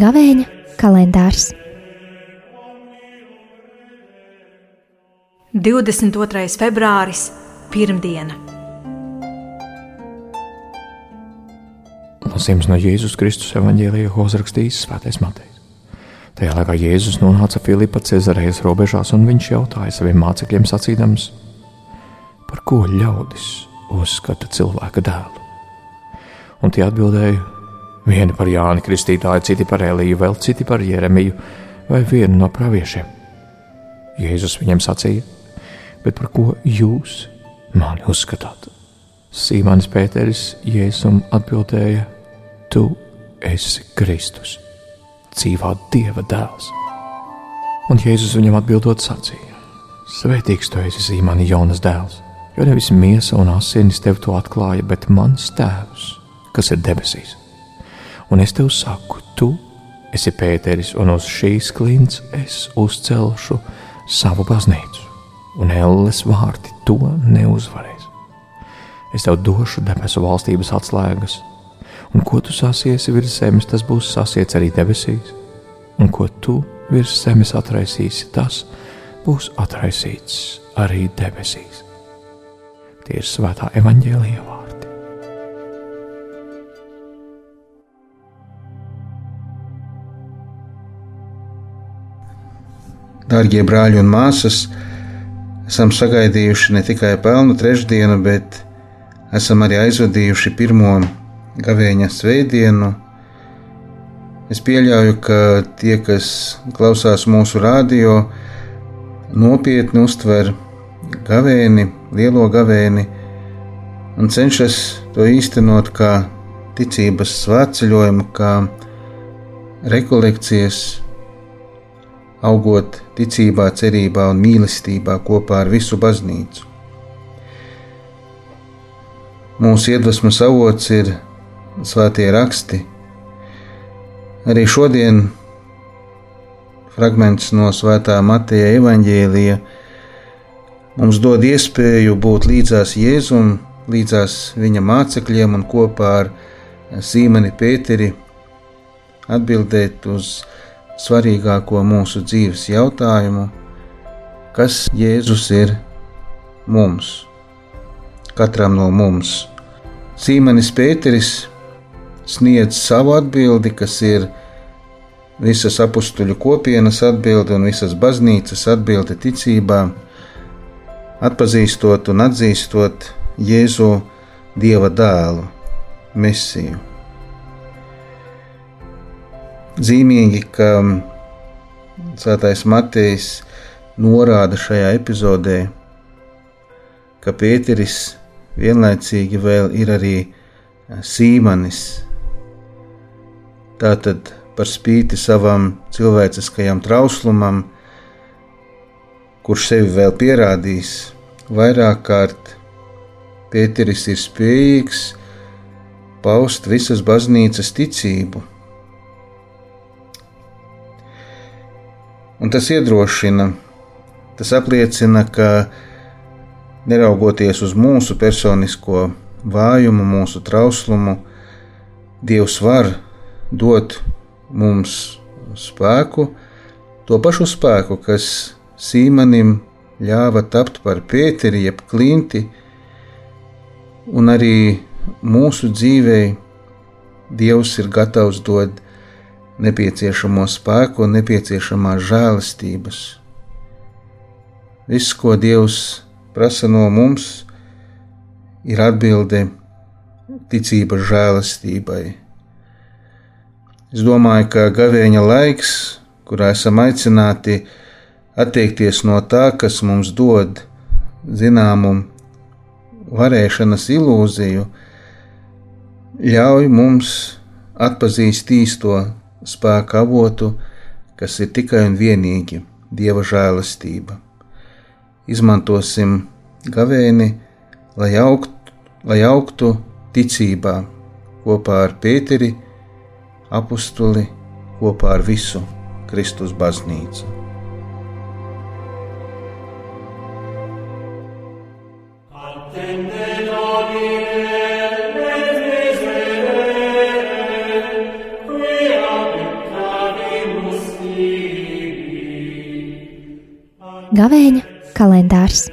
Gavēņa kalendārs 22. februāris, pirmdiena. Lasījums no Jēzus Kristus evanģēlija, ko uzrakstījis Svētais Matejs. Tajā laikā Jēzus nonāca Filipa Cezarejas robežās, un viņš jautāja saviem mācekļiem, sacīdams, par ko ļaudis uzskata cilvēka dēlu. Un tie atbildēja, vieni par Jāni Kristītāju, citi par Eliju, vēl citi par Jeremiju vai vienu no praviešiem. Jēzus viņiem sacīja: Bet par ko jūs mani uzskatāt? Sīmanis Pēteris Jēzum atbildēja: Tu esi Kristus, dzīvā Dieva dēls. Un Jēzus viņam atbildot sacīja: Svētīgs tu esi Sīmani Jonas dēls, jo nevis miesa un asinis tev to atklāja, bet mans tēvs, kas ir debesīs. Un es tev saku, tu esi Pēteris, un uz šīs klints es uzcelšu savu baznīcu, un elles vārti to neuzvarēs. Es tev došu debesu valstības atslēgas, un ko tu sasiesi virs zemes, tas būs sasiets arī debesīs, un ko tu virs zemes atraisīsi, tas būs atraisīts arī debesīs. Tie ir svētā evaņģēlīja vārdi. Dārgie brāļi un māsas, esam sagaidījuši ne tikai pelnu trešdienu, bet esam arī aizvadījuši pirmo gavēņa svētdienu. Es pieļauju, ka tie, kas klausās mūsu radio, nopietni uztver gavēni, lielo gavēni un cenšas to īstenot kā ticības svētceļojumu, kā rekolekcijas augot ticībā, cerībā un mīlestībā kopā ar visu baznīcu. Mūsu iedvesmas avots ir svētie raksti. Arī šodien fragments no svētā Mateja evaņģēlija mums dod iespēju būt līdzās Jēzum, līdzās viņa mācekļiem un kopā ar Sīmeni Pēteri atbildēt uz svarīgāko mūsu dzīves jautājumu, kas Jēzus ir mums, katram no mums. Sīmenis Pēteris sniedz savu atbildi, kas ir visas apstuļu kopienas atbilde un visas baznīcas atbilde ticībā, atpazīstot un atzīstot Jēzu Dieva dēlu, Mesiju zīmīgi, ka Svētais Matejs norāda šajā epizodē, ka Pēteris vienlaicīgi vēl ir arī Sīmanis. Tātad par spīti savam cilvēciskajam trauslumam, kurš sevi vēl pierādīs vairāk kārt, Pēteris ir spējīgs paust visas baznīcas ticību. Un tas iedrošina, tas apliecina, ka neraugoties uz mūsu personisko vājumu, mūsu trauslumu, Dievs var dot mums spēku, to pašu spēku, kas Sīmanim ļāva tapt par Pēteri, jeb klinti, un arī mūsu dzīvei Dievs ir gatavs dot nepieciešamo spēku un nepieciešamās žēlastības. Viss, ko Dievs prasa no mums, ir atbilde ticība žēlastībai. Es domāju, ka gavēņa laiks, kurā esam aicināti atteikties no tā, kas mums dod zināmu varēšanas ilūziju, ļauj mums atpazīst īsto spēka avotu, kas ir tikai un vienīgi Dieva žēlastība. Izmantosim gavēni, lai augtu, lai augtu ticībā kopā ar Pēteri, apustuli kopā ar visu Kristus baznīcu. Gavēņa kalendārs